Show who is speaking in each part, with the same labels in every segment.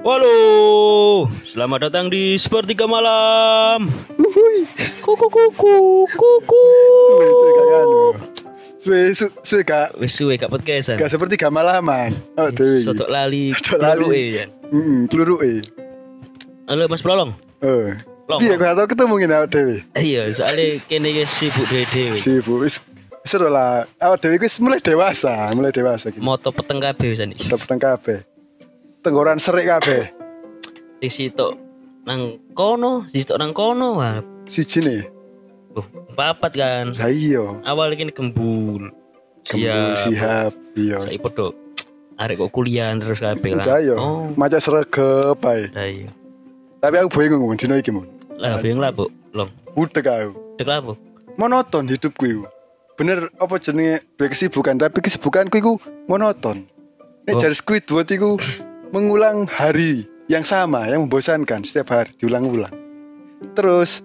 Speaker 1: Halo, selamat datang di Sepertiga Malam.
Speaker 2: Uhuy.
Speaker 1: Kuku kuku kuku.
Speaker 2: Suwe suwe gak anu. Suwe su- suwe gak
Speaker 1: Wis suwe gak podcastan.
Speaker 2: gak seperti gak malaman. Oh dewi.
Speaker 1: Sotok lali.
Speaker 2: Sotok lali.
Speaker 1: keluruke, ya.
Speaker 2: Heeh, kluruke.
Speaker 1: Halo Mas Prolong.
Speaker 2: Oh.
Speaker 1: Long,
Speaker 2: Piye gak tau ketemu ngene awak dewi.
Speaker 1: Iya, soalnya kene sibuk dhewe-dhewe.
Speaker 2: Sibuk wis seru lah. Awak dewi wis mulai dewasa, mulai dewasa gitu.
Speaker 1: Moto peteng kabeh iki.
Speaker 2: Udah peteng kabeh. Tenggoran serik kabeh.
Speaker 1: Di situ nang kono, di situ nang kono. Wah,
Speaker 2: Siji nih.
Speaker 1: uh, papat kan.
Speaker 2: Lah iya.
Speaker 1: Awal ini gembul.
Speaker 2: Kembul sihab. Iya.
Speaker 1: Saya podo arek kok kuliah terus kabeh lah.
Speaker 2: Udah yo.
Speaker 1: Oh,
Speaker 2: Maca sregep ae.
Speaker 1: udah iya.
Speaker 2: Tapi aku bingung mun dino iki mun.
Speaker 1: Lah bingung lah, Bu. Long.
Speaker 2: Udah aku.
Speaker 1: Dek lah, Bu.
Speaker 2: monoton hidupku itu bener apa jenenge duwe kesibukan tapi kesibukanku itu monoton Nek
Speaker 1: Oh.
Speaker 2: jari Squidward itu mengulang hari yang sama yang membosankan setiap hari diulang-ulang terus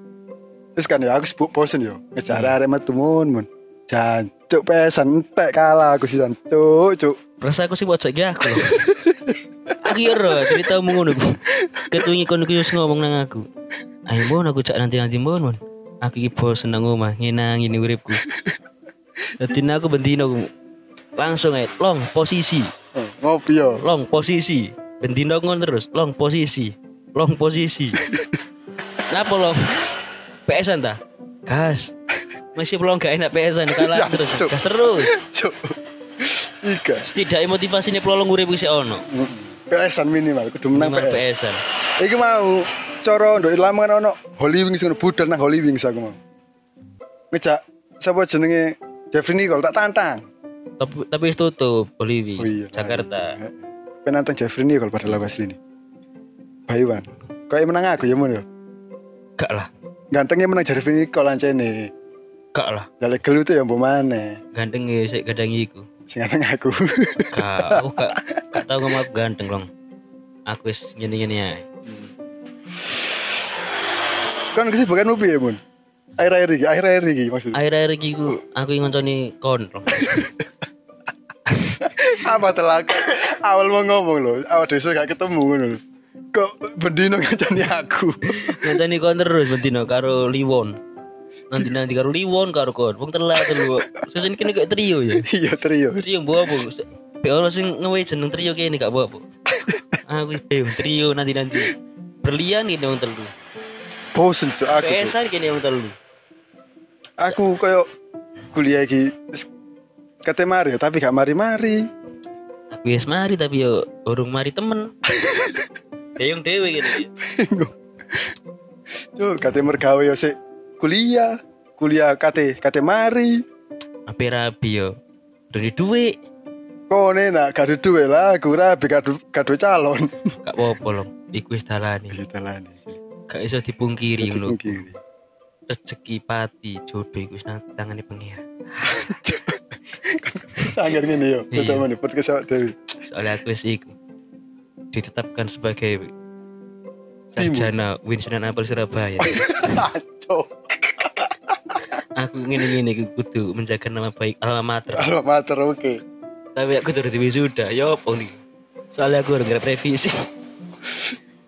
Speaker 2: terus kan ya aku sibuk bosen yo ngejar
Speaker 1: Hmm.
Speaker 2: arek metu mun jancuk pesan entek kalah aku sih jancuk cuk
Speaker 1: Rasa aku sih buat saja aku loh. aku ya roh cerita ngono. Ketungi kono ngomong nang aku. Ayo mon aku cak nanti nanti mon mon. Aku iki bosen nang omah ngenang ini uripku. Dadi nek aku bendino aku langsung ae long posisi,
Speaker 2: ngopi yo
Speaker 1: long posisi. Bendino ngono terus, long posisi. Long posisi. Kenapa long? PSan ta? Gas. Masih belum gak enak PSan kalah
Speaker 2: Ya,
Speaker 1: terus.
Speaker 2: Cuk.
Speaker 1: Gas terus.
Speaker 2: cuk Ika
Speaker 1: Setidaknya motivasinya pelolong urip wis ono.
Speaker 2: PSan minimal kudu menang
Speaker 1: Memang
Speaker 2: PS
Speaker 1: PSan.
Speaker 2: Iki mau cara ndok lama kan ono Holy Wings ngono budal nang Holy Wings aku mau. Ngejak sapa jenenge Jeffrey Nicole tak tantang.
Speaker 1: Tapi tapi wis tutup Olivi,
Speaker 2: Oh iya.
Speaker 1: Jakarta.
Speaker 2: Penantang Jeffrey Nicole pada lawas ini. Bayuan. Kayak menang aku ya mun ya.
Speaker 1: Gak lah,
Speaker 2: Gantengnya menang Jeffrey Nicole ancene.
Speaker 1: gak lah.
Speaker 2: Dalek gelu itu ya mbok maneh.
Speaker 1: Ganteng ya sik gadang iku.
Speaker 2: Sing ganteng aku.
Speaker 1: Gak, aku gak gak tau aku ganteng long. Aku wis ngene-ngene ae.
Speaker 2: kan kesibukanmu piye mun? Akhir-akhir iki, akhir-akhir iki maksudnya.
Speaker 1: Akhir-akhir iki ku aku ngonconi kon.
Speaker 2: Apa telak? Awal mau ngomong loh, awal desa gak ketemu ngono lho. Kok bendino ngajani aku.
Speaker 1: Ngonconi kon terus bentino karo Liwon. Nanti nanti karo Liwon karo kon. Wong telat telu. Sesen kene kayak trio ya.
Speaker 2: Iya trio.
Speaker 1: Trio mbok apa? Pe ono sing ngewe jeneng trio kene gak mbok apa. Aku trio nanti nanti. Berlian ini wong telu.
Speaker 2: Bosen cok aku.
Speaker 1: PSan kene wong telu.
Speaker 2: Aku koyo kuliah iki wis kate mari ya, tapi gak mari-mari.
Speaker 1: Aku wis mari tapi yo urung mari temen. Deyong dewe gitu.
Speaker 2: Bingung. Cuk, kate mergawe yo sik kuliah, kuliah kate kate mari.
Speaker 1: Apa rabi yo. Dari duit.
Speaker 2: Kone nak gak ada duwe lah, aku rabi kado kado calon.
Speaker 1: Gak apa-apa loh. Iku wis dalane. Gak iso dipungkiri ngono.
Speaker 2: kiri.
Speaker 1: Rezeki pati jodoh iku nang tangane pengira.
Speaker 2: Sanggar ngene yo,
Speaker 1: Iya.
Speaker 2: tetep ngene podcast awak dewi.
Speaker 1: Soalnya aku iku ditetapkan sebagai sarjana Win Sunan Ampel Surabaya. Aku ngene-ngene kudu menjaga nama baik alma mater.
Speaker 2: alma mater oke.
Speaker 1: Tapi aku di wisuda, yo nih? Soalnya aku udah nggak revisi.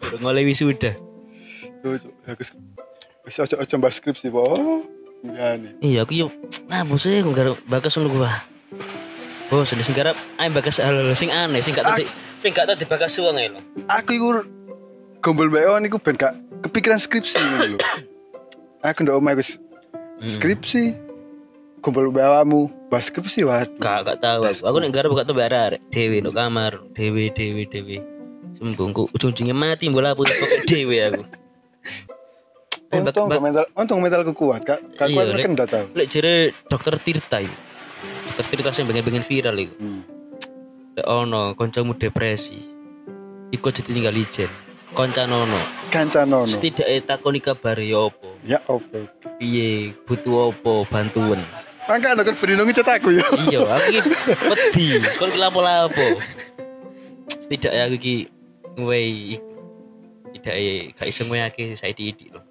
Speaker 1: Udah ngoleh wisuda.
Speaker 2: Cuk, aku wis ojo ojo mbak skripsi, po. Oh, ngene.
Speaker 1: Iya, aku yuk. Nah, bos aku nggak bakas ngono gua. Bos, sing garap ayo bakas hal sing aneh, sing gak tau di- sing gak tau dibakas suang ae lho.
Speaker 2: Aku iku gombol mbak on iku ben gak kepikiran skripsi ngono lho. Aku ndak omah wis
Speaker 1: Hmm.
Speaker 2: skripsi. Gombol mbak awakmu, bahas skripsi waduh.
Speaker 1: Gak gak tahu aku. Aku nek garap gak tau arek dewe no kamar, dewe dewe dewe. Sembungku ujung-ujungnya mati bola putih kok dewe aku. Eh,
Speaker 2: Untung gak mental, untung mentalku kuat, Kak. Kak
Speaker 1: Iya,
Speaker 2: kuat
Speaker 1: Lek.
Speaker 2: kan ndak tahu.
Speaker 1: Lek jere dokter Tirta iku. Dokter Tirta sing pengen-pengen viral iku.
Speaker 2: Hmm.
Speaker 1: Lek ono kancamu depresi. Iku aja tinggal ijen. Koncanono.
Speaker 2: Kancanono.
Speaker 1: Setidaknya takoni kabar ya apa.
Speaker 2: Ya opo.
Speaker 1: Piye butuh apa bantuan.
Speaker 2: Kan bendino ngecat aku ya.
Speaker 1: iya, aku iki wedi. Kon ki lapo-lapo. Setidaknya aku iki ngwei tidak gak iso ngweyake saya didik loh.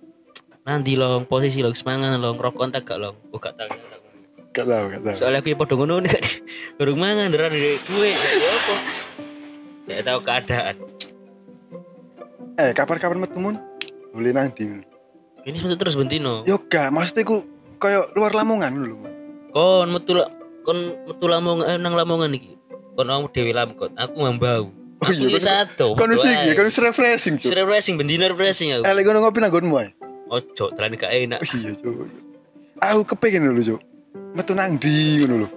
Speaker 1: Nanti lo posisi lo semangat lo ngerokok kontak gak lo. Oh gak tahu. gak tahu.
Speaker 2: Gak tahu, gak.
Speaker 1: Soalnya aku ya padha ngono nih. Durung mangan ndara dari. Ya apa? Tidak tahu keadaan.
Speaker 2: eh kapan-kapan metu mun dolen nang ndi ngono.
Speaker 1: Ini sempat terus bentino.
Speaker 2: Yo gak, maksudnya iku koyo luar Lamongan. Mun.
Speaker 1: Kon metu kon metu lamongan eh, nang lamongan iki. Kon awakmu dhewe lamkot, aku ngambau.
Speaker 2: Oh iya,
Speaker 1: satu.
Speaker 2: Kon wis iki, kon wis refreshing, Cuk.
Speaker 1: refreshing, bendino refreshing aku.
Speaker 2: Eh lek ngono ngopi nang nggonmu ae.
Speaker 1: Ojo, terlalu gak enak.
Speaker 2: Oh iya, Cuk. Aku kepengin lho, Cuk. Metu nang ndi ngono lho.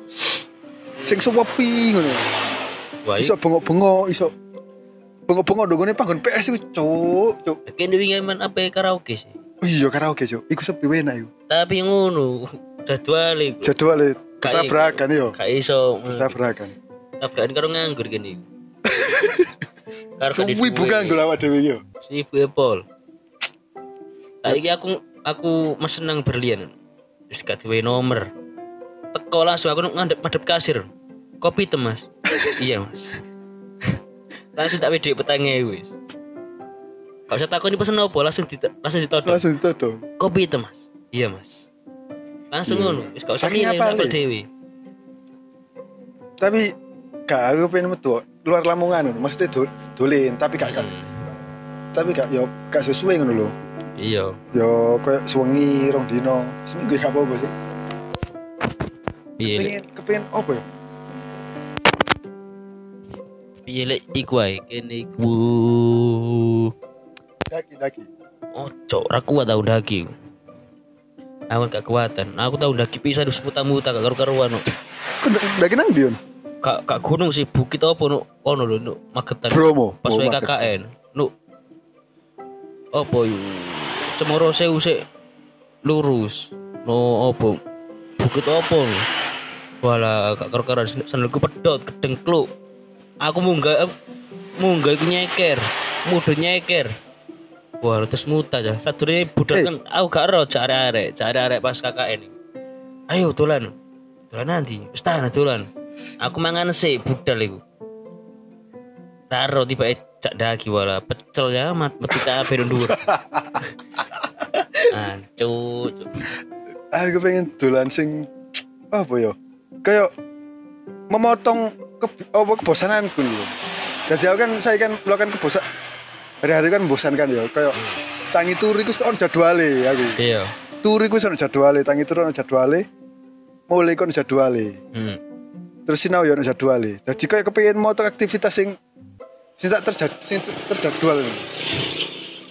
Speaker 2: Sing sepi ngono.
Speaker 1: Wah,
Speaker 2: Iso bengok-bengok, iso bengok-bengok dongone panggon PS iku, Cuk. Cuk.
Speaker 1: kene wingi main apa karaoke sih.
Speaker 2: Oh iya, karaoke, Cuk. Iku sepi enak iku.
Speaker 1: Tapi ngono, jadwal iku.
Speaker 2: Jadwale
Speaker 1: Gak
Speaker 2: tabrakan yo.
Speaker 1: Gak iso.
Speaker 2: Tabrakan.
Speaker 1: Tabrakan karo nganggur kene. Karo
Speaker 2: Suwi bukan gue awak dhewe yo.
Speaker 1: Si Ibu Apple. Saiki aku aku mesen nang berlian. Wis gak duwe nomor. Teko langsung aku ngadep madep kasir. Kopi tem, Mas. iya, Mas. langsung tak wedek petangnya wis. Gak usah takoni pesen apa, langsung di, langsung ditodong.
Speaker 2: Langsung ditodong.
Speaker 1: Kopi tem, Mas. Iya, Mas. Langsung
Speaker 2: Iya.
Speaker 1: ngono, wis gak usah milih apel dhewe.
Speaker 2: Tapi gak aku pengen metu luar Lamongan. Maksudnya do, dolen, tapi gak gak
Speaker 1: Hmm,
Speaker 2: tapi gak yo gak sesuai ngono lho.
Speaker 1: Iya.
Speaker 2: Yo koyo suwengi rong dino, seminggu gak apa-apa sih.
Speaker 1: Piye
Speaker 2: Pengen kepengen apa ya?
Speaker 1: piye lek iku ae kene iku.
Speaker 2: Daki daki.
Speaker 1: Ojo, ra kuat tau daki. Aku gak kuatan. Aku tau daki pisah di semuta-muta gak karu-karuan. no.
Speaker 2: Daki nang ndi on?
Speaker 1: Kak kak gunung sih bukit apa no ono lho no Magetan.
Speaker 2: Bromo.
Speaker 1: Pas
Speaker 2: Oh.
Speaker 1: KKN. No. Apa yo? Cemoro sewu sik lurus. No apa? Bukit no? Wala gak karu-karuan sandalku pedot kedeng kluk. Aku munggah munggah iku nyeker. Mudun nyeker. Wah, terus muta aja. Satu ini budak
Speaker 2: Eh.
Speaker 1: kan, aku gak ero cari arek, cari arek pas KKN. Ayo tulan, tulan nanti, wis tahan tulan. Aku mangan sih budal iku. Taro tiba cak daki wala pecel ya mat kabeh nang dhuwur. Ancu,
Speaker 2: Aku pengen dolan sing apa ya? Kayak memotong ke, apa kebosananku lho. Jadi aku kan saya kan melakukan kebosan hari-hari kan membosankan ya. Kayak tangi turu iku on jadwale aku.
Speaker 1: Iya.
Speaker 2: Turu iku ono jadwale, tangi turu ono jadwale. Mulai kon jadwale.
Speaker 1: Hmm.
Speaker 2: Terus sinau ya ono jadwale. Jadi kayak kepengin motong aktivitas sing sing tak terjad sing terjadwal.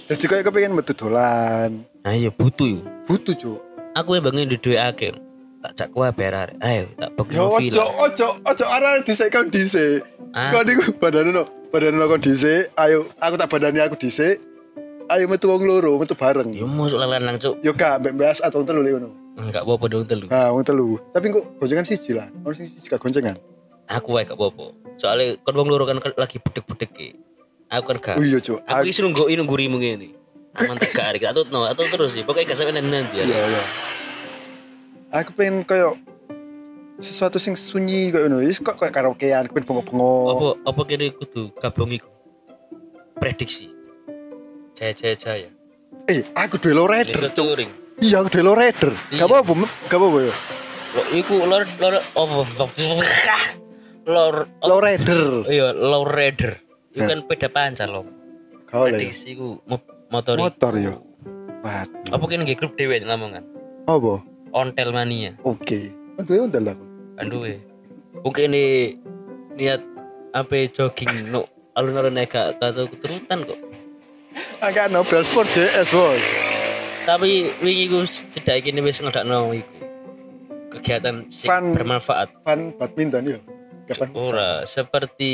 Speaker 2: Jadi kayak kepengin metu dolan.
Speaker 1: Nah iya butuh iku.
Speaker 2: Butuh, Cuk.
Speaker 1: Aku yang bangun di duit akeh. Tak cak kuah arek. Ayo tak bagi
Speaker 2: Ya ojo ojo ojo arah dhisik kon dhisik.
Speaker 1: Ah.
Speaker 2: Kau niku badan no, badan no kon dhisik. Ayo aku tak badani aku dhisik. Ayo metu wong loro, metu bareng.
Speaker 1: Yo musuk lanang cuk.
Speaker 2: Yo gak mbek atau telu lek ngono.
Speaker 1: Enggak apa-apa dong telu.
Speaker 2: Ha, wong telu. Tapi kok goncengan siji lah. Ono sing siji gak goncengan.
Speaker 1: Aku wae gak apa-apa. Soalnya kon wong loro kan lagi bedek-bedek. Aku kan gak.
Speaker 2: Iya, Cuk.
Speaker 1: Aku isi nunggu nunggu rimu ngene. Aman tak garik atau no atau terus sih. Pokoknya gak sampai nanti ya.
Speaker 2: Iya, iya. Aku pengen koyo sesuatu sing sunyi koyo ngono. Wis kok koyo karaokean, pengen bengok-bengok.
Speaker 1: Apa apa kene kudu gabung iku. Prediksi. Jaya jaya jaya.
Speaker 2: Eh, aku duwe low rider, Cuk. Iya, aku duwe low rider.
Speaker 1: Iya.
Speaker 2: Gak apa-apa, gak apa-apa ya.
Speaker 1: Lo iku lor lor oh lor
Speaker 2: Low rider.
Speaker 1: iya low rider. Itu
Speaker 2: Ya.
Speaker 1: kan beda pancar loh.
Speaker 2: Kau lah. ya.
Speaker 1: Prediksi iku mo- motor. iku.
Speaker 2: Motor ya. Waduh.
Speaker 1: Apa kene nggih grup dhewe lamongan.
Speaker 2: Apa?
Speaker 1: Ontel mania.
Speaker 2: Oke. Kan duwe ondel aku.
Speaker 1: Aduh, mungkin ini niat apa jogging no alun-alun naik atau keturutan kok.
Speaker 2: Agak Nobel Sport JS, Bos.
Speaker 1: Tapi wingi ku tidak kini wis ngedakno iku. Kegiatan
Speaker 2: Fun.
Speaker 1: bermanfaat.
Speaker 2: Fan badminton ya. Kapan futsal?
Speaker 1: Ora seperti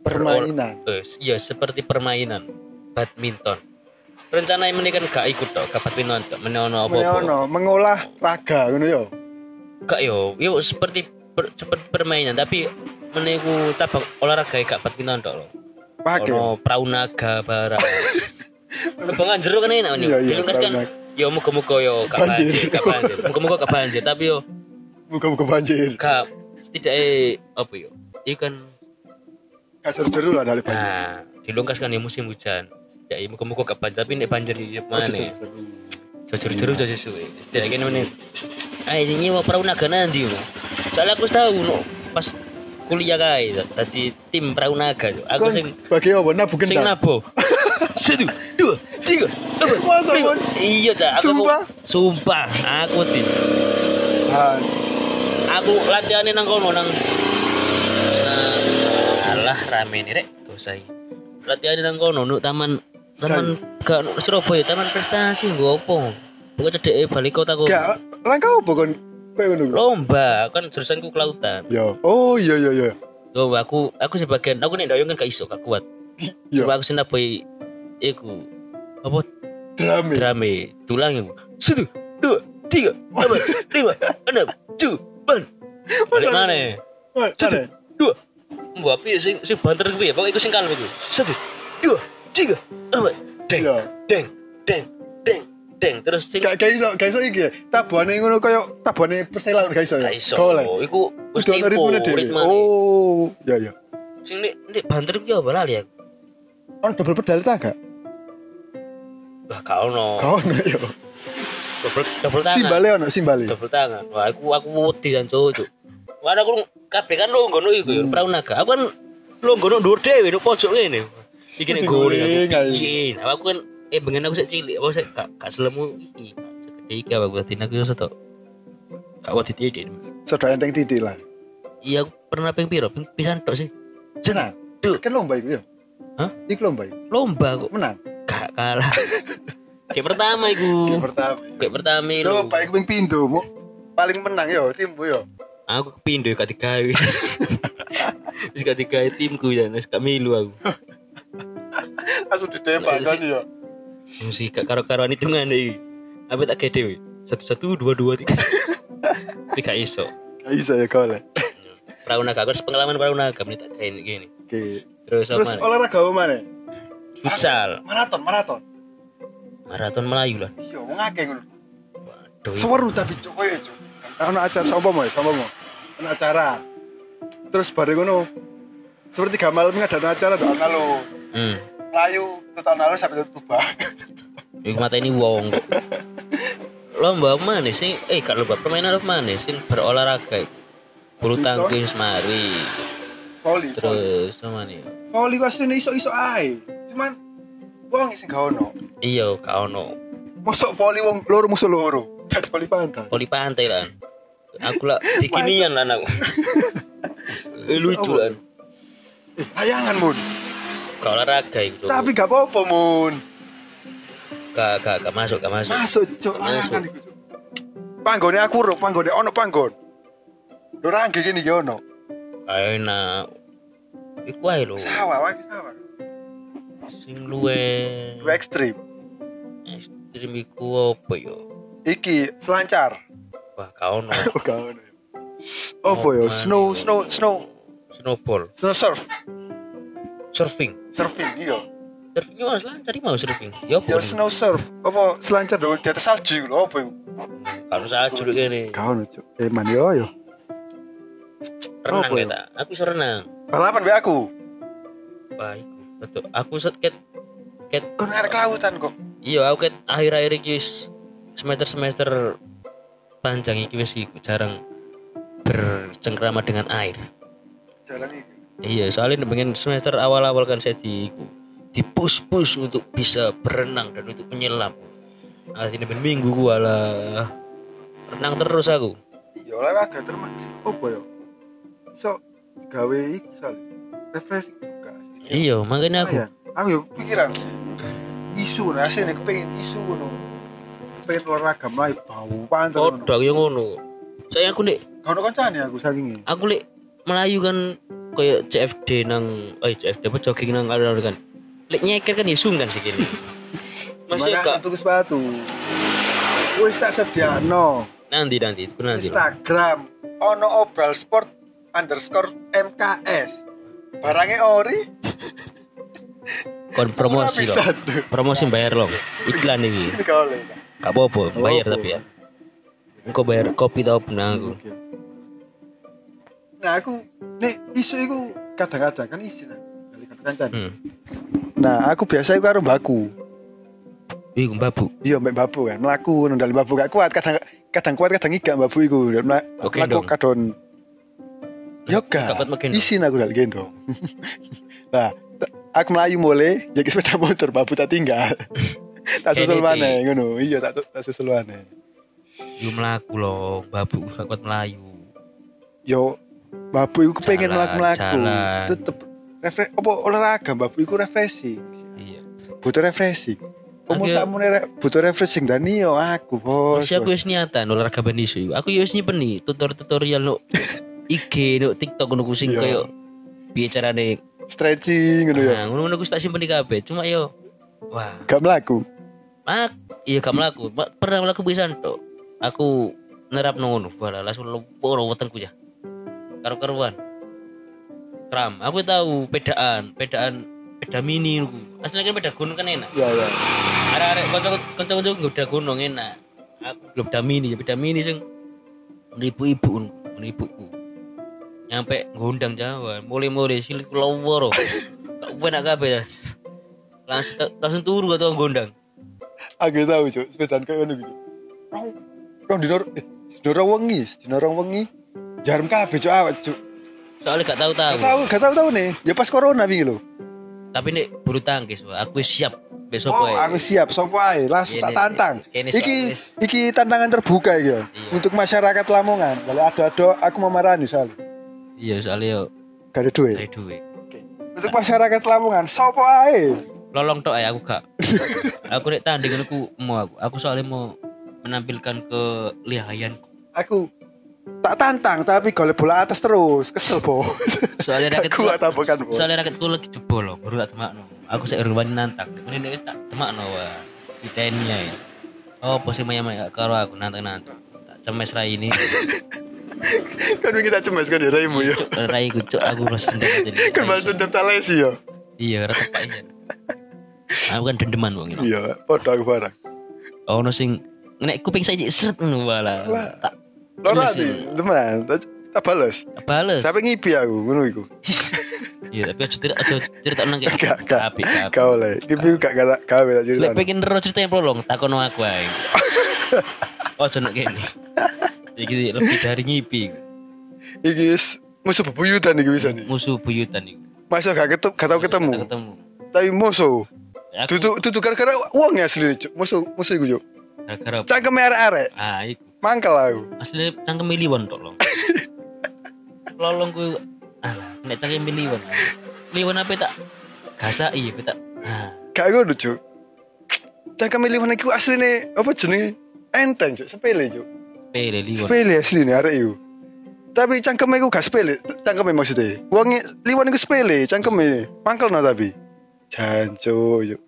Speaker 2: Permainan.
Speaker 1: eh, Iya, seperti permainan badminton. Rencana ini kan gak ikut tok ke badminton tok menono apa
Speaker 2: Menyono, mengolah raga ngono ya.
Speaker 1: Gak yo, yo seperti per- seperti permainan tapi meniku cabang olahraga gak badminton tok loh.
Speaker 2: Pakai.
Speaker 1: Ono perahu naga barang. Lebangan jeruk kan enak nih.
Speaker 2: Iya, iya,
Speaker 1: kan yo muga-muga yo gak
Speaker 2: Banjir.
Speaker 1: gak banjir. Muga-muga gak banjir, tapi yo
Speaker 2: Muka-muka banjir.
Speaker 1: gak setidaknya apa yo. Itu kan
Speaker 2: Gak jeru-jeru lah dari banjir.
Speaker 1: nah dilungkas kan ya musim hujan. Ya muga-muga gak banjir, tapi nek banjir ya mana?
Speaker 2: jeru-jeru.
Speaker 1: Jujur-jujur jadi suwe. Setidaknya ini Ah ini nyewa perahu naga nanti yo. Soalnya aku tahu no pas kuliah kae tadi tim perahu naga. Aku sing
Speaker 2: bagi apa? Nabu
Speaker 1: sing
Speaker 2: gendang.
Speaker 1: nabo. Satu, dua, tiga, empat, lima. Iya, Cak. Aku-
Speaker 2: Sumpah?
Speaker 1: Sumpah, aku tim. Aku latihanin nang kono nang nang alah rame nih rek dosa iki. Latihanin nang kono nuk taman taman gak nuk Surabaya taman prestasi nggo opo. Pokoknya cedeke balik kota kok.
Speaker 2: gak kon kayak ngono
Speaker 1: Lomba kan jurusanku kelautan.
Speaker 2: ya oh iya iya iya
Speaker 1: Lomba aku aku sebagian aku nek doyong kan gak iso gak kuat. Coba aku senapai iku apa
Speaker 2: drama
Speaker 1: drame tulang iku. Satu, dua, tiga, empat, lima, enam, tujuh, delapan. Balik mana? Satu, dua. Mbak api sing sing banter kuwi ya, pokoknya iku sing iku. Satu, dua, tiga, empat, deng,
Speaker 2: Iya.
Speaker 1: deng, deng, deng, deng. Terus sing
Speaker 2: Gak gak iso, gak iso iki ya. Tabuhane ngono koyo tabuhane persela gak iso ya.
Speaker 1: gak iso. Iku wis tempo.
Speaker 2: Oh, ya ya.
Speaker 1: Sing nek nek banter kuwi apa lali aku.
Speaker 2: On double pedal ta gak?
Speaker 1: Wah, gak ono.
Speaker 2: Gak ono ya.
Speaker 1: Double double tangan.
Speaker 2: Simbale ono, simbale.
Speaker 1: double tangan. Wah, aku aku wedi kan cuk. Wah, aku kabeh kan longgo iku ya, perahu naga. Aku kan longgo nang dhuwur dhewe nang pojok ngene. Iki nek goreng. Iya, aku kan eh bengen aku sik cilik, aku sik gak gak selemu iki. Iki aku dadi aku iso tok. Gak wedi titik.
Speaker 2: Sudah enteng titik lah.
Speaker 1: Iya, aku pernah ping piro? Ping pisan tok sih. Duh.
Speaker 2: Kan lomba iku ya.
Speaker 1: Hah?
Speaker 2: Iku lomba iku.
Speaker 1: Lomba kok
Speaker 2: Menang.
Speaker 1: gak kalah. Kayak pertama iku.
Speaker 2: Yang pertama.
Speaker 1: Kayak pertama itu.
Speaker 2: Coba iku ping pindho, Mu. Paling menang yo timmu yo.
Speaker 1: Aku kepindo gak digawe. Wis gak digawe timku ya, wis gak milu aku.
Speaker 2: Langsung ditembak kan yo.
Speaker 1: Mesti gak karo-karoan hitungan iki. Apa tak gede? Satu satu dua dua tiga. Tapi gak iso.
Speaker 2: Gak iso ya golek.
Speaker 1: Perahu naga, aku harus pengalaman perahu naga, menit tak kayak gini.
Speaker 2: Oke.
Speaker 1: Terus,
Speaker 2: Terus olahraga apa mana?
Speaker 1: Futsal,
Speaker 2: Maraton, maraton.
Speaker 1: Maraton Melayu lah.
Speaker 2: Iya, wong akeh ngono.
Speaker 1: Waduh.
Speaker 2: Seweru tapi cuk koyo cuk. Ono acara sapa mau, sapa mau. Ono acara. Terus bareng ngono. Seperti gamal mengadakan acara doang lo.
Speaker 1: Hmm.
Speaker 2: Layu ke tahun lalu sampai tutup
Speaker 1: Iku mata ini wong. kok. Lomba mana sih? Eh, gak lomba permainan apa mana sing berolahraga. Bulu tangkis mari.
Speaker 2: Voli, voli.
Speaker 1: Terus sama nih.
Speaker 2: Voli ku asline iso-iso ae. Cuman wong sing gak ono.
Speaker 1: Iya, gak ono.
Speaker 2: Mosok voli wong loro musuh loro. Gak voli pantai.
Speaker 1: Poli pantai lah. Aku lah bikinian lah aku. Lucu lah.
Speaker 2: Eh, layangan mun.
Speaker 1: Gak olahraga itu.
Speaker 2: Tapi gak apa-apa mun.
Speaker 1: gak gak gak masuk gak masuk.
Speaker 2: Masuk cuk
Speaker 1: Masuk.
Speaker 2: layangan iku. Panggone aku ro, panggone ono panggon. Lho rangge gini ki ono.
Speaker 1: Kayak enak. Iku ae lho.
Speaker 2: Sawah, wae sawah.
Speaker 1: Sing luwe
Speaker 2: Lu ekstrim.
Speaker 1: ekstrim iku apa yo?
Speaker 2: Iki selancar.
Speaker 1: Wah, ono.
Speaker 2: Oh, gak ono. Apa ya? Snow, snow, snow,
Speaker 1: Snowball,
Speaker 2: snow surf,
Speaker 1: surfing.
Speaker 2: surfing iya.
Speaker 1: Surfing mas lancar iki mau surfing. Ya apa?
Speaker 2: Ya snow surf, apa selancar dong di atas salju lho apa itu?
Speaker 1: Kalau saya jujur kene.
Speaker 2: Ono cuk. Eh man yo yo.
Speaker 1: Renang
Speaker 2: Apa ya?
Speaker 1: kita. Aku iso renang.
Speaker 2: Balapan be aku.
Speaker 1: Wah, iku. Betul. Aku set ket ket
Speaker 2: Kon air kelautan kok.
Speaker 1: iya aku ket akhir-akhir iki wis semester-semester panjang iki wis iku jarang bercengkrama dengan air.
Speaker 2: Jalan iki.
Speaker 1: Iya, soalnya pengen semester awal-awal kan saya di di push push untuk bisa berenang dan untuk menyelam. Ini ben minggu gua lah renang terus aku.
Speaker 2: Iya olahraga termasuk apa ya? So gawe iki sale. Refreshing.
Speaker 1: Iya, makanya aku.
Speaker 2: Lumayan. Aku yo pikiran isu nah asline kepengen isu ngono. Kepengen olahraga mlayu bau pancen ngono.
Speaker 1: Kodok yang ngono. Saya aku nek
Speaker 2: Gak ono kancane aku saking
Speaker 1: aku lek Melayu kan kayak CFD nang eh CFD apa jogging nang alur kan. Lek nyeker kan ya sungkan sih gini. Masih gak
Speaker 2: tuku sepatu. Wis tak sediano.
Speaker 1: nanti nanti nanti.
Speaker 2: Instagram ono obral sport underscore MKS. Barangnya ori.
Speaker 1: Kon promosi loh. Promosi bayar loh. Iklan ini. Gak apa-apa, bayar tapi ya. Engkau bayar kopi tau pernah aku.
Speaker 2: Nah aku nek isu iku kadang-kadang kan isi nah. Kali kancane.
Speaker 1: Hmm.
Speaker 2: Nah aku biasa iku karo mbakku.
Speaker 1: Iku babu.
Speaker 2: Iya mbak babu kan melaku nundal babu gak kuat kadang kadang kuat kadang enggak babu iku melaku kadon
Speaker 1: makin dong.
Speaker 2: isin aku dal gendong nah aku melayu mulai jadi sepeda motor babu tak tinggal tak susul mana ngono iya tak tak susul mana
Speaker 1: Yo melaku loh, babu gak kuat melayu.
Speaker 2: yo babu iku pengen melaku melaku tetep refre apa olahraga babu iku refreshing
Speaker 1: Iya.
Speaker 2: butuh refreshing Umur
Speaker 1: Aku-
Speaker 2: sakmu re- butuh refreshing dan iyo aku bos.
Speaker 1: Masih aku wis niatan olahraga bandisu. Aku yo wis nyimpen nih tutorial no IG no TikTok ngono ku sing
Speaker 2: Iya.
Speaker 1: koyo piye carane.
Speaker 2: Stretching ngono ya.
Speaker 1: Nah, ngono-ngono ku tak simpen di kabeh. Cuma yo wah,
Speaker 2: Gak melaku.
Speaker 1: mak iya gak melaku. Ma- Pernah melaku bisa tok. Aku nerap ngono, wala langsung lemboro wetengku ya. Karo-karuan. Kram, aku tahu pedaan, pedaan peda mini ku. Aslinya kan peda gunung kan enak.
Speaker 2: Ya ya.
Speaker 1: Arek-arek kanca-kanca kanca udah gunung enak. Aku belum peda mini, peda mini sing ibu-ibu ibuku. Nyampe ngundang Jawa, mulai-mulai silit kula woro. Tak enak kabeh. Langsung langsung turu atau ngundang.
Speaker 2: Aku tahu cuk, sepedaan kayak ngono gitu. Rong rong dino eh dino rong wengi, dino rong wengi. Jarum kabeh cuk awak cuk.
Speaker 1: Soalnya gak tahu tahu.
Speaker 2: Gak tahu, gak tahu tahu nih. Ya pas corona wingi lho.
Speaker 1: Tapi nek bulu tangkis, aku siap besok
Speaker 2: Oh, aku siap, sopo ae, langsung tak tantang. Iki iki tantangan terbuka ya.
Speaker 1: Iya.
Speaker 2: Untuk masyarakat Lamongan. Kalau ada-ada aku mau marani soalnya.
Speaker 1: Iya, soalnya yo
Speaker 2: Gak ada duit.
Speaker 1: dari duit.
Speaker 2: Untuk masyarakat Lamongan, sopo ae.
Speaker 1: Lolong tok ae aku gak. aku nek tanding ngono ku mau aku. Aku soalnya mau menampilkan kelihayanku.
Speaker 2: Aku tak tantang tapi golek bola atas terus, kesel bos.
Speaker 1: Soalnya
Speaker 2: Gak
Speaker 1: rakyat
Speaker 2: kuat apa kan.
Speaker 1: Soalnya raketku lagi jebol loh, baru tak temakno. Aku saya wani nantang. Kemudian dia wis tak temakno wah. Di TNI ya. Oh, posisi maya maya karo aku nantang nantang. Tak cemes rai ini.
Speaker 2: kan tak cemas kan ya raimu ya.
Speaker 1: Rai ku cuk aku rasa dendam jadi.
Speaker 2: Kan balas dendam talesi ya.
Speaker 1: Iya, rata pak. Aku kan dendeman wong ini.
Speaker 2: Iya, podo aku barang.
Speaker 1: Oh, no sing nek kuping saya seret ngono wala.
Speaker 2: Lah.
Speaker 1: Tak
Speaker 2: ati,
Speaker 1: sih.
Speaker 2: teman. Tak tak balas. Sampai ngipi aku ngono iku.
Speaker 1: Iya, tapi aja cerita aja cerita nang kayak.
Speaker 2: Gak gak.
Speaker 1: Apik.
Speaker 2: Gak oleh. Ngipi gak gak gawe tak cerita.
Speaker 1: Lek pengen ero cerita yang prolong, takono aku ae. Ojo nek kene. Iki lebih dari ngipi.
Speaker 2: Iki musuh bebuyutan iki bisa nih.
Speaker 1: Musuh buyutan iku.
Speaker 2: Masa gak ketemu, gak tau ketemu.
Speaker 1: Ketemu.
Speaker 2: Tapi musuh.
Speaker 1: Ya, Aku
Speaker 2: Tutu tutu gara-gara uang ya asli cuk. Musuh musuh iku cuk.
Speaker 1: gara-gara
Speaker 2: Cangkem arek-arek.
Speaker 1: ah iku.
Speaker 2: Mangkel aku.
Speaker 1: Asli cangkem liwon tok lho. Lolong ku alah nek cangkem. Liwon apa tak gasaki apa tak. Ah,
Speaker 2: Gak ngono cuk. Cangkem liwan iku asline apa jenenge? Enteng cuk, sepele cuk.
Speaker 1: Pele liwon.
Speaker 2: Sepele asline arek iku. Tapi cangkeme iku gak sepele, cangkeme maksudnya. Wong liwan iku sepele, cangkeme. Mangkel no tapi. Jancu yuk.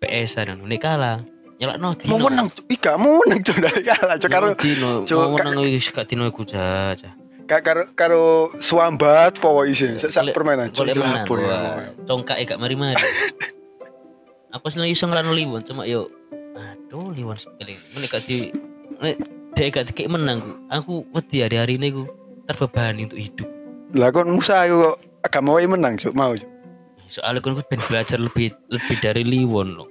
Speaker 1: PS an nek kalah. Nyelak no
Speaker 2: Mau menang, ika mau menang cuk dari kalah cuk karo
Speaker 1: Dino, mau menang wis gak dino iku jaja.
Speaker 2: ka- karo karo suambat powo isin. Sak permainan
Speaker 1: menang.
Speaker 2: Lapor, ya.
Speaker 1: wah. Congkak gak mari-mari. Aku seneng iso ngelano liwon cuma yo aduh liwon sekali. Nek gak di dek gak dikek menang ku. Aku wedi hari-hari ini ku terbebani untuk hidup.
Speaker 2: Lah kon Musa iku kok agak mau menang cuk, mau cuk.
Speaker 1: Soalnya kan aku pengen belajar lebih lebih dari liwon loh.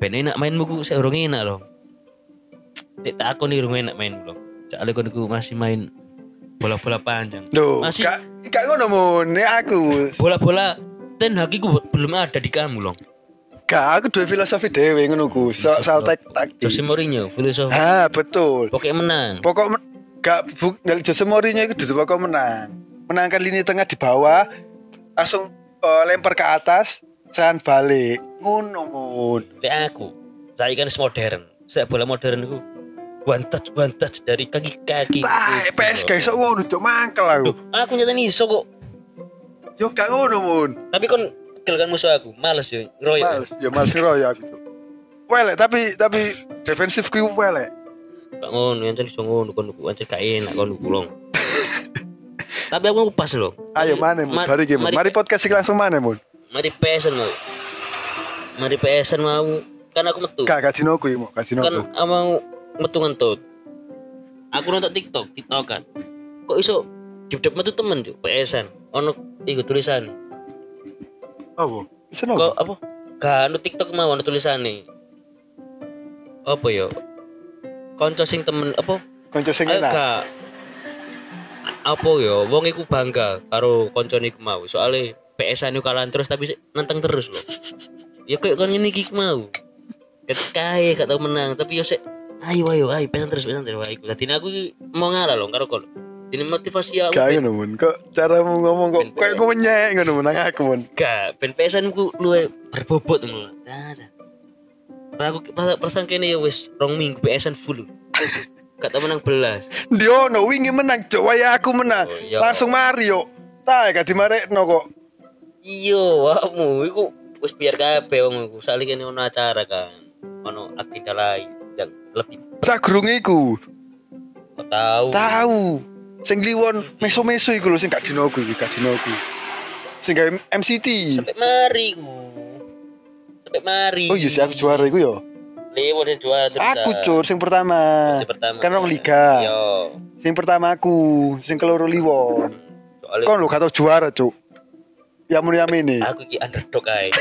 Speaker 1: Ben enak mainmu ku saya urung enak loh. Nek tak aku nih urung enak main loh. Soalnya kan aku masih main bola-bola panjang.
Speaker 2: Duh,
Speaker 1: Masih-
Speaker 2: gak gak ngono mun, nek aku.
Speaker 1: Bola-bola ten haki ku belum ada di kamu loh.
Speaker 2: Gak aku duwe filosofi dhewe ngono ku. Soal taktik.
Speaker 1: Jose Mourinho, filosofi.
Speaker 2: Ah, betul.
Speaker 1: Pokoknya menang.
Speaker 2: Pokok men- gak bu, Jose Mourinho itu duduk pokok menang. Menangkan lini tengah di bawah, langsung eh, lempar ke atas, serangan balik. Ngono mun.
Speaker 1: Kayak aku. Saya kan modern. Saya bola modern itu one touch one touch dari kaki kaki.
Speaker 2: Tai, PS guys, sok ngono cuk mangkel aku.
Speaker 1: Duh, aku nyata nih iso kok.
Speaker 2: Yo gak ngono mun.
Speaker 1: Tapi kon kill kan musuh aku. Males yo. Ngeroyok.
Speaker 2: Males, ya males ngeroyok aku cuk. Welek tapi tapi defensif ku welek.
Speaker 1: Gak ngono, yang iso ngono kon ku ancen gak enak kon. Tapi aku pas loh.
Speaker 2: Ayo mana mun?
Speaker 1: Ma-
Speaker 2: Mari gimana?
Speaker 1: mari-
Speaker 2: podcast langsung mana mun?
Speaker 1: Mari PSN mau. Mari PSN mau. Kan aku metu.
Speaker 2: Gak gak dinoku iki mau, gak
Speaker 1: Kan mau metu ngentut. Aku nonton TikTok, TikTok kan. Kok iso jebdep metu temen juk PSN. Ono iku tulisan.
Speaker 2: Apa? Bisa
Speaker 1: Kok
Speaker 2: nopo?
Speaker 1: apa? Gak anu TikTok mau ono tulisane. Apa yo? Konco sing temen apa?
Speaker 2: Konco sing enak.
Speaker 1: gak apa ya wong iku bangga karo koncone iku mau soalnya PS-an kalah terus tapi nantang terus loh. Ya kayak kan ini iki mau. Ae gak tau menang tapi yo sik ayo ayo ayo pesan terus pesan terus ayo. Dadi aku mau ngalah loh karo kon. Ini motivasi aku.
Speaker 2: Gak ngono mun. Kok caramu ngomong kok kayak gue menyek ngono mun nang aku mun.
Speaker 1: Gak, ben pesan ku luwe berbobot ngono. Nah, nah. Aku pas- perasaan kene ya wis rong minggu PS-an full. Gak tau menang belas.
Speaker 2: Dia no wingi menang cok waya aku menang.
Speaker 1: Oh, iya.
Speaker 2: Langsung Mario. Tak gak dimarekno kok.
Speaker 1: Iya, wamu iku wis biar kabeh wong iku. Saling kene ono acara kan. Ono agenda lain yang lebih
Speaker 2: Sak iku.
Speaker 1: Tahu.
Speaker 2: Tahu. Sing liwon meso-meso iku lho sing gak dinoku iki, gak dinoku. Sing gawe MCT.
Speaker 1: Sampai mari ku. Sampai mari.
Speaker 2: Oh iya sih aku juara iku yo.
Speaker 1: Lewat yang juara terus.
Speaker 2: Aku cur sing pertama.
Speaker 1: Si pertama.
Speaker 2: Kan rong liga.
Speaker 1: Yo.
Speaker 2: Sing pertama aku, sing keloro liwon.
Speaker 1: Soalnya
Speaker 2: Kon lu gak tau juara, Cuk. Ya mun ini.
Speaker 1: aku ki underdog aja.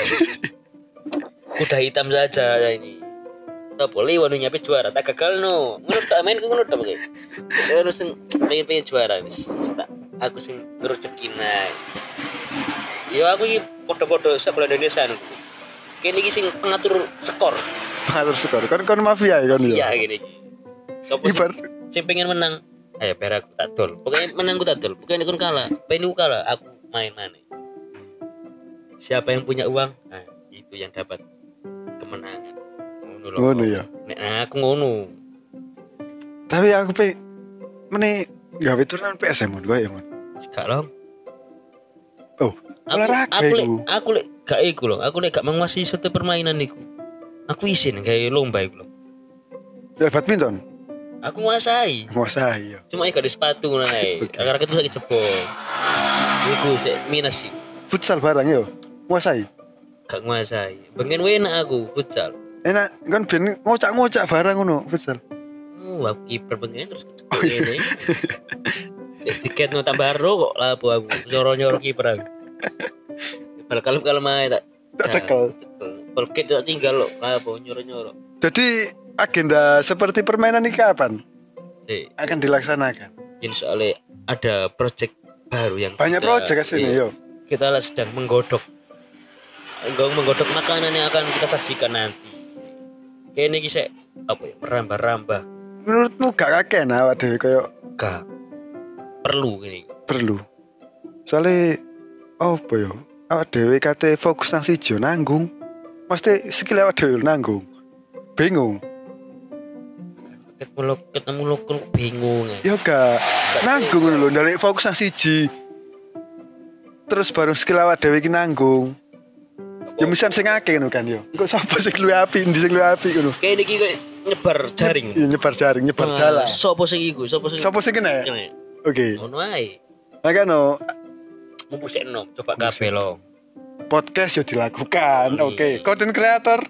Speaker 1: Kuda hitam saja ya ini. Tak boleh wanu nyampe juara, tak gagal no. Menurut tak main menurut tak pakai. Ya harus sing pengen pengen juara wis. Tak aku sing ngerucekin ae. Yo aku iki podo-podo sekolah Indonesia no. Kene iki sing pengatur skor.
Speaker 2: Pengatur skor. Kon kon mafia ya
Speaker 1: Iya
Speaker 2: ya.
Speaker 1: gini. Sing-
Speaker 2: Ibar
Speaker 1: sing pengen menang ayo biar aku tak dol pokoknya menang aku tak dol pokoknya aku kalah pengen aku kalah aku main mana siapa yang punya uang nah itu yang dapat kemenangan ngono loh
Speaker 2: ngono ya.
Speaker 1: Nek aku ngono
Speaker 2: Tapi aku pe mene gawe turnamen PSM mun kowe ya mun.
Speaker 1: gak loh
Speaker 2: Oh,
Speaker 1: aku
Speaker 2: olahraga
Speaker 1: aku lek aku lek gak iku loh aku lek gak menguasai suatu permainan iku aku isin kayak lomba iku loh
Speaker 2: Ya badminton.
Speaker 1: aku nguasai
Speaker 2: Menguasai ya.
Speaker 1: cuma iku di sepatu ngono ae
Speaker 2: Oke.
Speaker 1: agar itu lagi jebol iku sik minus sih
Speaker 2: Futsal barang yo. Menguasai.
Speaker 1: gak nguasai pengen enak aku futsal
Speaker 2: Enak kan ben ngocak-ngocak barang ngono futsal.
Speaker 1: Oh, aku kiper pengen terus oh, ini. Tiket no tambah ro kok lapo aku. Nyoro-nyoro kiper aku. Kalem kalem ae tak.
Speaker 2: Tak cekel.
Speaker 1: Polket tak tinggal lo lapo nyoro-nyoro.
Speaker 2: Jadi agenda seperti permainan ini kapan
Speaker 1: Si,
Speaker 2: akan dilaksanakan?
Speaker 1: ini soalnya ada project baru yang
Speaker 2: Banyak
Speaker 1: kita-
Speaker 2: proyek aslinya
Speaker 1: iya,
Speaker 2: yo.
Speaker 1: Kita lah sedang menggodok. Enggak menggodok makanan yang akan kita sajikan nanti. Kayak ini kisah apa ya merambah-rambah.
Speaker 2: Menurutmu gak kakek nah awak dhewe koyo
Speaker 1: Gak perlu ini.
Speaker 2: perlu. Soalnya apa yo? Awak dhewe kate fokus nang siji nanggung. Mesti skill awak dhewe nanggung. Bingung.
Speaker 1: Ketemu lo ketemu lo kok bingung ya.
Speaker 2: Ya gak nanggung lho, ndalik fokus nang siji. Terus baru skill awak dhewe iki nanggung. Ya misal sing akeh ngono kan yo. Kok sapa sing luwih apik, ndi sing luwih apik ngono.
Speaker 1: Kayak ini kayak nyebar jaring.
Speaker 2: Ya nyebar jaring, nyebar
Speaker 1: Wah,
Speaker 2: jalan.
Speaker 1: Sopo sing iku? Sopo sing
Speaker 2: Sapa sing kena?
Speaker 1: Kene.
Speaker 2: Oke.
Speaker 1: Ngono ae.
Speaker 2: Makanya
Speaker 1: Mumpuk sekno, coba kabeh lo.
Speaker 2: podcast yo dilakukan.
Speaker 1: Hmm.
Speaker 2: Oke, content creator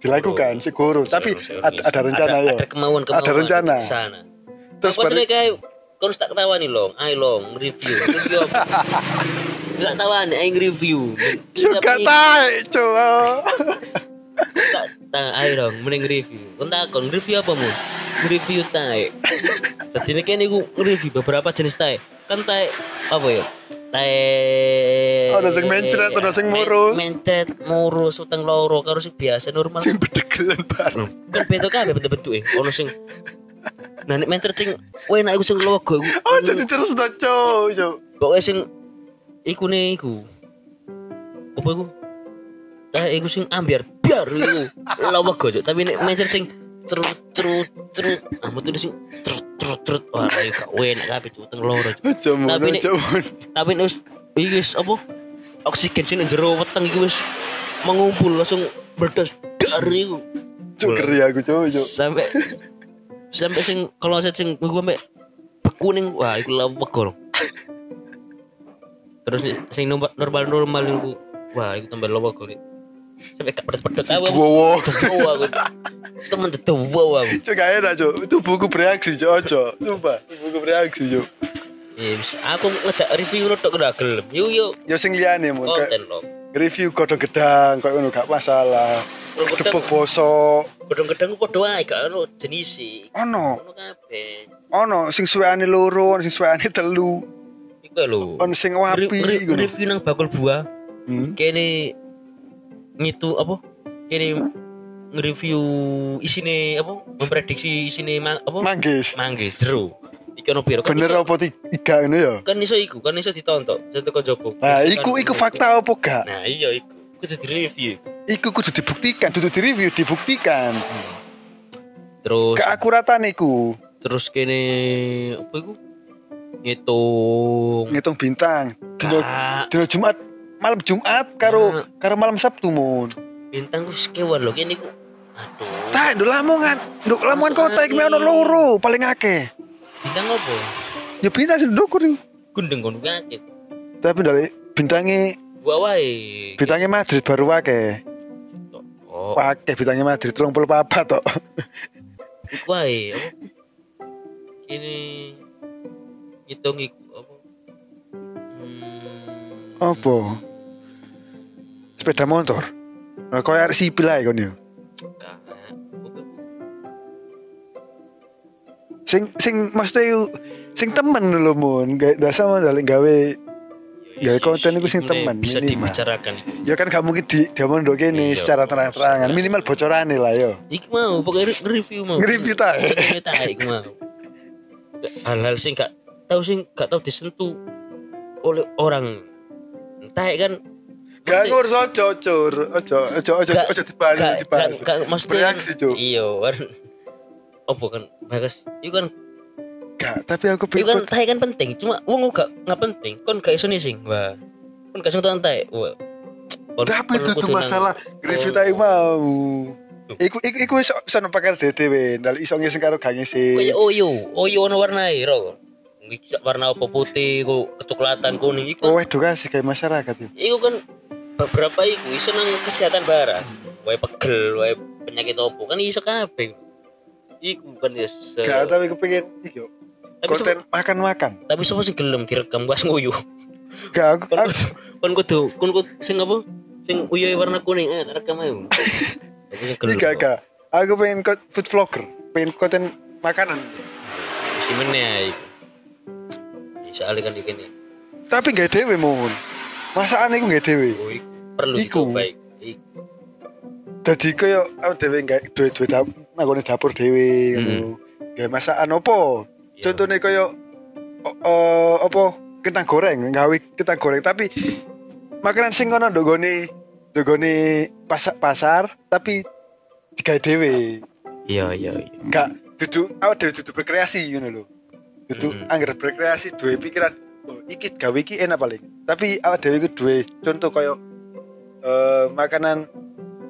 Speaker 2: dilakukan sih guru. Tapi ada, ada rencana
Speaker 1: ada,
Speaker 2: yo.
Speaker 1: Ada kemauan kemauan.
Speaker 2: Ada rencana.
Speaker 1: sana.
Speaker 2: Terus
Speaker 1: sini kayak kau harus tak ketawa nih long, ayo long review, review? Gak nih, ayo review. minggu-
Speaker 2: tahu, coba.
Speaker 1: tak tak ayo dong, mending review. Kau takon review apa mu? Review tae. Jadi ini kan aku review beberapa jenis tae. Kan tae apa ya? Tae.
Speaker 2: Ada sing mencret, ada sing murus.
Speaker 1: Men- Mencret, murus, utang loro, karo sing biasa normal.
Speaker 2: Sing bedegelan bareng.
Speaker 1: kan beda kabeh bentuk-bentuk e. Ono sing Nah nek mencret sing enak iku sing logo iku.
Speaker 2: Oh, jadi terus cok, cok.
Speaker 1: Pokoke sing iku ne iku. Apa iku? Eh iku sing ambiar biar iku. Logo Cuk. Tapi nek mencret sing cerut cerut cerut ah metu sing cerut cerut cerut wah ayo enak kabeh Cuk, utang loro. Cuk. Tapi nek-. Tapi nek iki apa? Oksigen sing jero weteng iki wis mengumpul langsung berdas dari iku.
Speaker 2: Cok geri aku, cok, cok.
Speaker 1: sampai sampai sing kalau saya sing gue sampai kuning wah itu lah pegol terus sing normal normal normal itu wah itu tambah lowo kok sampai gak pedet pedet aku.
Speaker 2: Wow,
Speaker 1: aku. Temen dewo aku.
Speaker 2: Cok gak enak, cok. Itu buku bereaksi, cok, cok. Sumpah, buku bereaksi, cok.
Speaker 1: Yes, aku ngejak review lo tok udah gelem. Yuk yuk.
Speaker 2: Ya sing liyane mun. Kayak
Speaker 1: konten lo
Speaker 2: review godong gedang kayak ngono gak masalah.
Speaker 1: Godhong gedang.
Speaker 2: Kepuk bosok.
Speaker 1: gedang-gedang podo ae gak ono jenis sih
Speaker 2: Ono,
Speaker 1: ono kabeh.
Speaker 2: Ono sing suweane loro, sing suweane telu.
Speaker 1: Iku lho.
Speaker 2: on sing
Speaker 1: Re-
Speaker 2: wapi
Speaker 1: re-
Speaker 2: ngono.
Speaker 1: review nang bakul buah
Speaker 2: Hmm.
Speaker 1: kene ngitu apa kene nge-review isine apa memprediksi isine ma, apa
Speaker 2: Manggis.
Speaker 1: manggis jero iki ono piro kan
Speaker 2: Bener apa tiga ngono ya?
Speaker 1: kan iso iku kan iso ditonton satu kok jopo
Speaker 2: Nah, iku iku fakta apa gak?
Speaker 1: nah iya iku kudu di review
Speaker 2: Iku kudu dibuktikan, kudu di review, dibuktikan.
Speaker 1: terus
Speaker 2: Keakuratan iku,
Speaker 1: terus kene apa iku ngitung
Speaker 2: ngitung bintang. Dino dino Jumat malam Jumat karo
Speaker 1: Nah.
Speaker 2: karo malam Sabtu mun.
Speaker 1: bintang ku sekewan lho kene iku aduh
Speaker 2: Tak nduk Lamongan, nduk Lamongan kota iki ono loro paling akeh.
Speaker 1: bintang apa
Speaker 2: Ya bintang sing
Speaker 1: gundeng kono akeh
Speaker 2: Tapi ndale bintange
Speaker 1: gua wae
Speaker 2: bintange Madrid baru akeh.
Speaker 1: oh
Speaker 2: Akeh bintange Madrid 34 tok.
Speaker 1: iku wae apa ini hitung iku apa hmm,
Speaker 2: Apa? Sepeda motor. Nah, sipil ae kon yo.
Speaker 1: gak.
Speaker 2: Sing sing mesti sing temen lho mun, gak dasa ndale gawe Ya, konten iku sing temen,
Speaker 1: bisa
Speaker 2: minimal.
Speaker 1: dibicarakan
Speaker 2: ya kan gak mungkin di dia kene
Speaker 1: Iya.
Speaker 2: secara terang-terangan minimal bocorane lah yo.
Speaker 1: Iki mau pokoknya re- review mau.
Speaker 2: Nge-review ta?
Speaker 1: Nge-review ta iku mau. Hal-hal sing gak tahu sing gak tahu disentuh oleh orang. Entah kan
Speaker 2: Gak ngurus ojo cur, ojo ojo ojo ojo dibales
Speaker 1: gak
Speaker 2: dibales.
Speaker 1: gak mesti
Speaker 2: Bereaksi, Cuk.
Speaker 1: Iya, kan. Apa kan bagas iku kan
Speaker 2: Gak, tapi aku
Speaker 1: iku kan
Speaker 2: pikir
Speaker 1: tae kan penting, cuma wong gak gak penting. Kon gak iso nising, wah. Kon gak iso nonton tae. Wah. Kon-
Speaker 2: tapi itu tuh masalah review
Speaker 1: Oh.
Speaker 2: tak mau. Iku iku iku iso iso pakar dhewe, ndal iso ngisi karo gak ngisi.
Speaker 1: Kayak oyo, oyo ono warnai ro. Warna apa putih, kok kecoklatan kuning iku.
Speaker 2: Oh, edukasi kayak masyarakat itu.
Speaker 1: Iku kan beberapa iku iso nang kesehatan barang. Wae pegel, wae penyakit opo kan iso kabeh. Iku kan ya se-
Speaker 2: Gak, tapi aku pengen iki yo.
Speaker 1: tapi
Speaker 2: Konten makan-makan.
Speaker 1: tapi sapa sing gelem direkam pas nguyu.
Speaker 2: Gak, aku,
Speaker 1: Kon kudu kon kudu sing apa? Sing uyoe warna kuning eh rekam ayo. Gelem.
Speaker 2: Iya gak. Aku pengen food vlogger, pengen konten makanan.
Speaker 1: Iku. Ya, Soalnya kan iki.
Speaker 2: Tapi gak dewe mon. Masakan iku gak dewe.
Speaker 1: Oh, perlu
Speaker 2: Iku.
Speaker 1: iku. Iku.
Speaker 2: Jadi koyo aku dewe gak duwe-duwe dapur, nggone dapur dewe ngono. Gawe masakan opo?
Speaker 1: Iya.
Speaker 2: Contohnya koyo o- o- apa kentang goreng, gawe kentang goreng tapi makanan sing ngono ndok gone ndok gone pasar, pasar tapi digawe dewe.
Speaker 1: Iya iya iya.
Speaker 2: Gak duduk awak dhewe duduk berkreasi ngono lho.
Speaker 1: Hmm.
Speaker 2: anggar berkreasi duwe pikiran oh, iki gawe iki enak paling. Tapi awak dhewe iku duwe contoh koyo eh makanan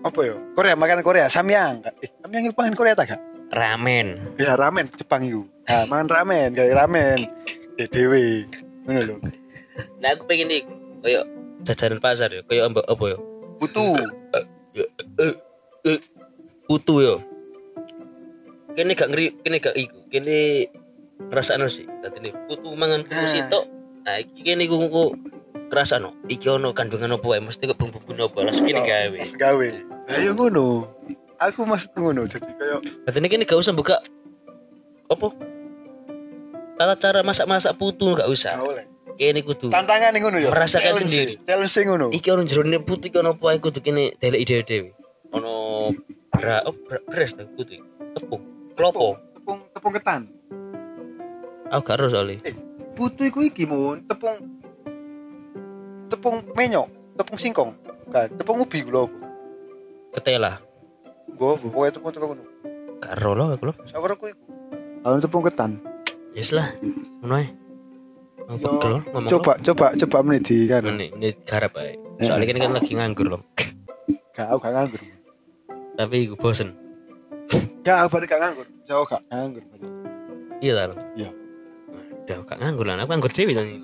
Speaker 2: apa ya? Korea, makanan Korea, samyang. Eh, samyang itu pangan Korea tak gak?
Speaker 1: Ramen.
Speaker 2: Ya ramen Jepang itu. Nah, mangan ramen, kayak ramen. Ya. Ngono lho.
Speaker 1: Nah aku pengen nih kayak jajanan pasar ya, kayak apa apa ya?
Speaker 2: Putu.
Speaker 1: Putu ya. Kene gak ngeri, kene gak iku, kene ngrasakno sih. Dadi nih putu mangan putu
Speaker 2: Nah.
Speaker 1: sitok. Nah iki kene iku kok ngrasakno. Iki ono kandungan apa wae, mesti kok bumbu apa langsung kene gawe.
Speaker 2: Pas gawe. Ayo ngono. Aku maksud ngono jadi kayak
Speaker 1: Dadi kene gak usah buka apa? Tata cara masak-masak putu gak usah.
Speaker 2: gak oleh.
Speaker 1: Kene kudu
Speaker 2: Tantangan ngono ya.
Speaker 1: Merasakan
Speaker 2: Challenge.
Speaker 1: sendiri.
Speaker 2: Challenge sing ngono.
Speaker 1: iki ono jerone putu iki ono apa kudu kene delek ide dhewe. Ono bra oh, bra- beras ta putu. Tepung. Klopo.
Speaker 2: Tepung tepung ketan.
Speaker 1: Aku gak ero soalnya.
Speaker 2: Putu iku iki mun tepung tepung menyok, tepung singkong. Kan, tepung ubi lho.
Speaker 1: Ketela.
Speaker 2: Gua pokoknya tepung tepung ngono.
Speaker 1: Gak ero lho aku lho.
Speaker 2: Sawerku iku. Lalu tepung ketan.
Speaker 1: Yes lah. Ngono ae.
Speaker 2: Yo. Coba coba coba menit di kan.
Speaker 1: Ini, ini garap ae. Soalnya kan kan lagi nganggur loh.
Speaker 2: Gak aku gak nganggur.
Speaker 1: Tapi aku bosen.
Speaker 2: Gak aku gak nganggur. Jauh gak nganggur.
Speaker 1: Iya ta.
Speaker 2: Iya.
Speaker 1: Udah gak nganggur lah. Aku nganggur dewi tadi.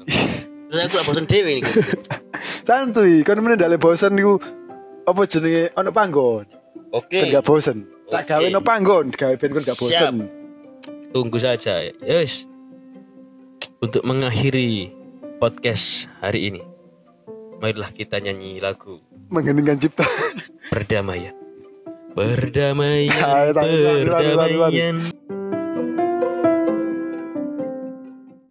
Speaker 1: Terus aku lah bosen dewi nih.
Speaker 2: Santuy, kan meneh ndale bosen niku apa jenenge ono panggon.
Speaker 1: Oke.
Speaker 2: Ben gak bosen. Tak
Speaker 1: Oke.
Speaker 2: gawe no panggon, gawe ben kon gak bosen.
Speaker 1: Tunggu saja. Yes. Untuk mengakhiri podcast hari ini. Marilah kita nyanyi lagu
Speaker 2: Mengheningkan cipta.
Speaker 1: Berdamaian.
Speaker 2: Tangan, tangan.
Speaker 1: Berdamaian.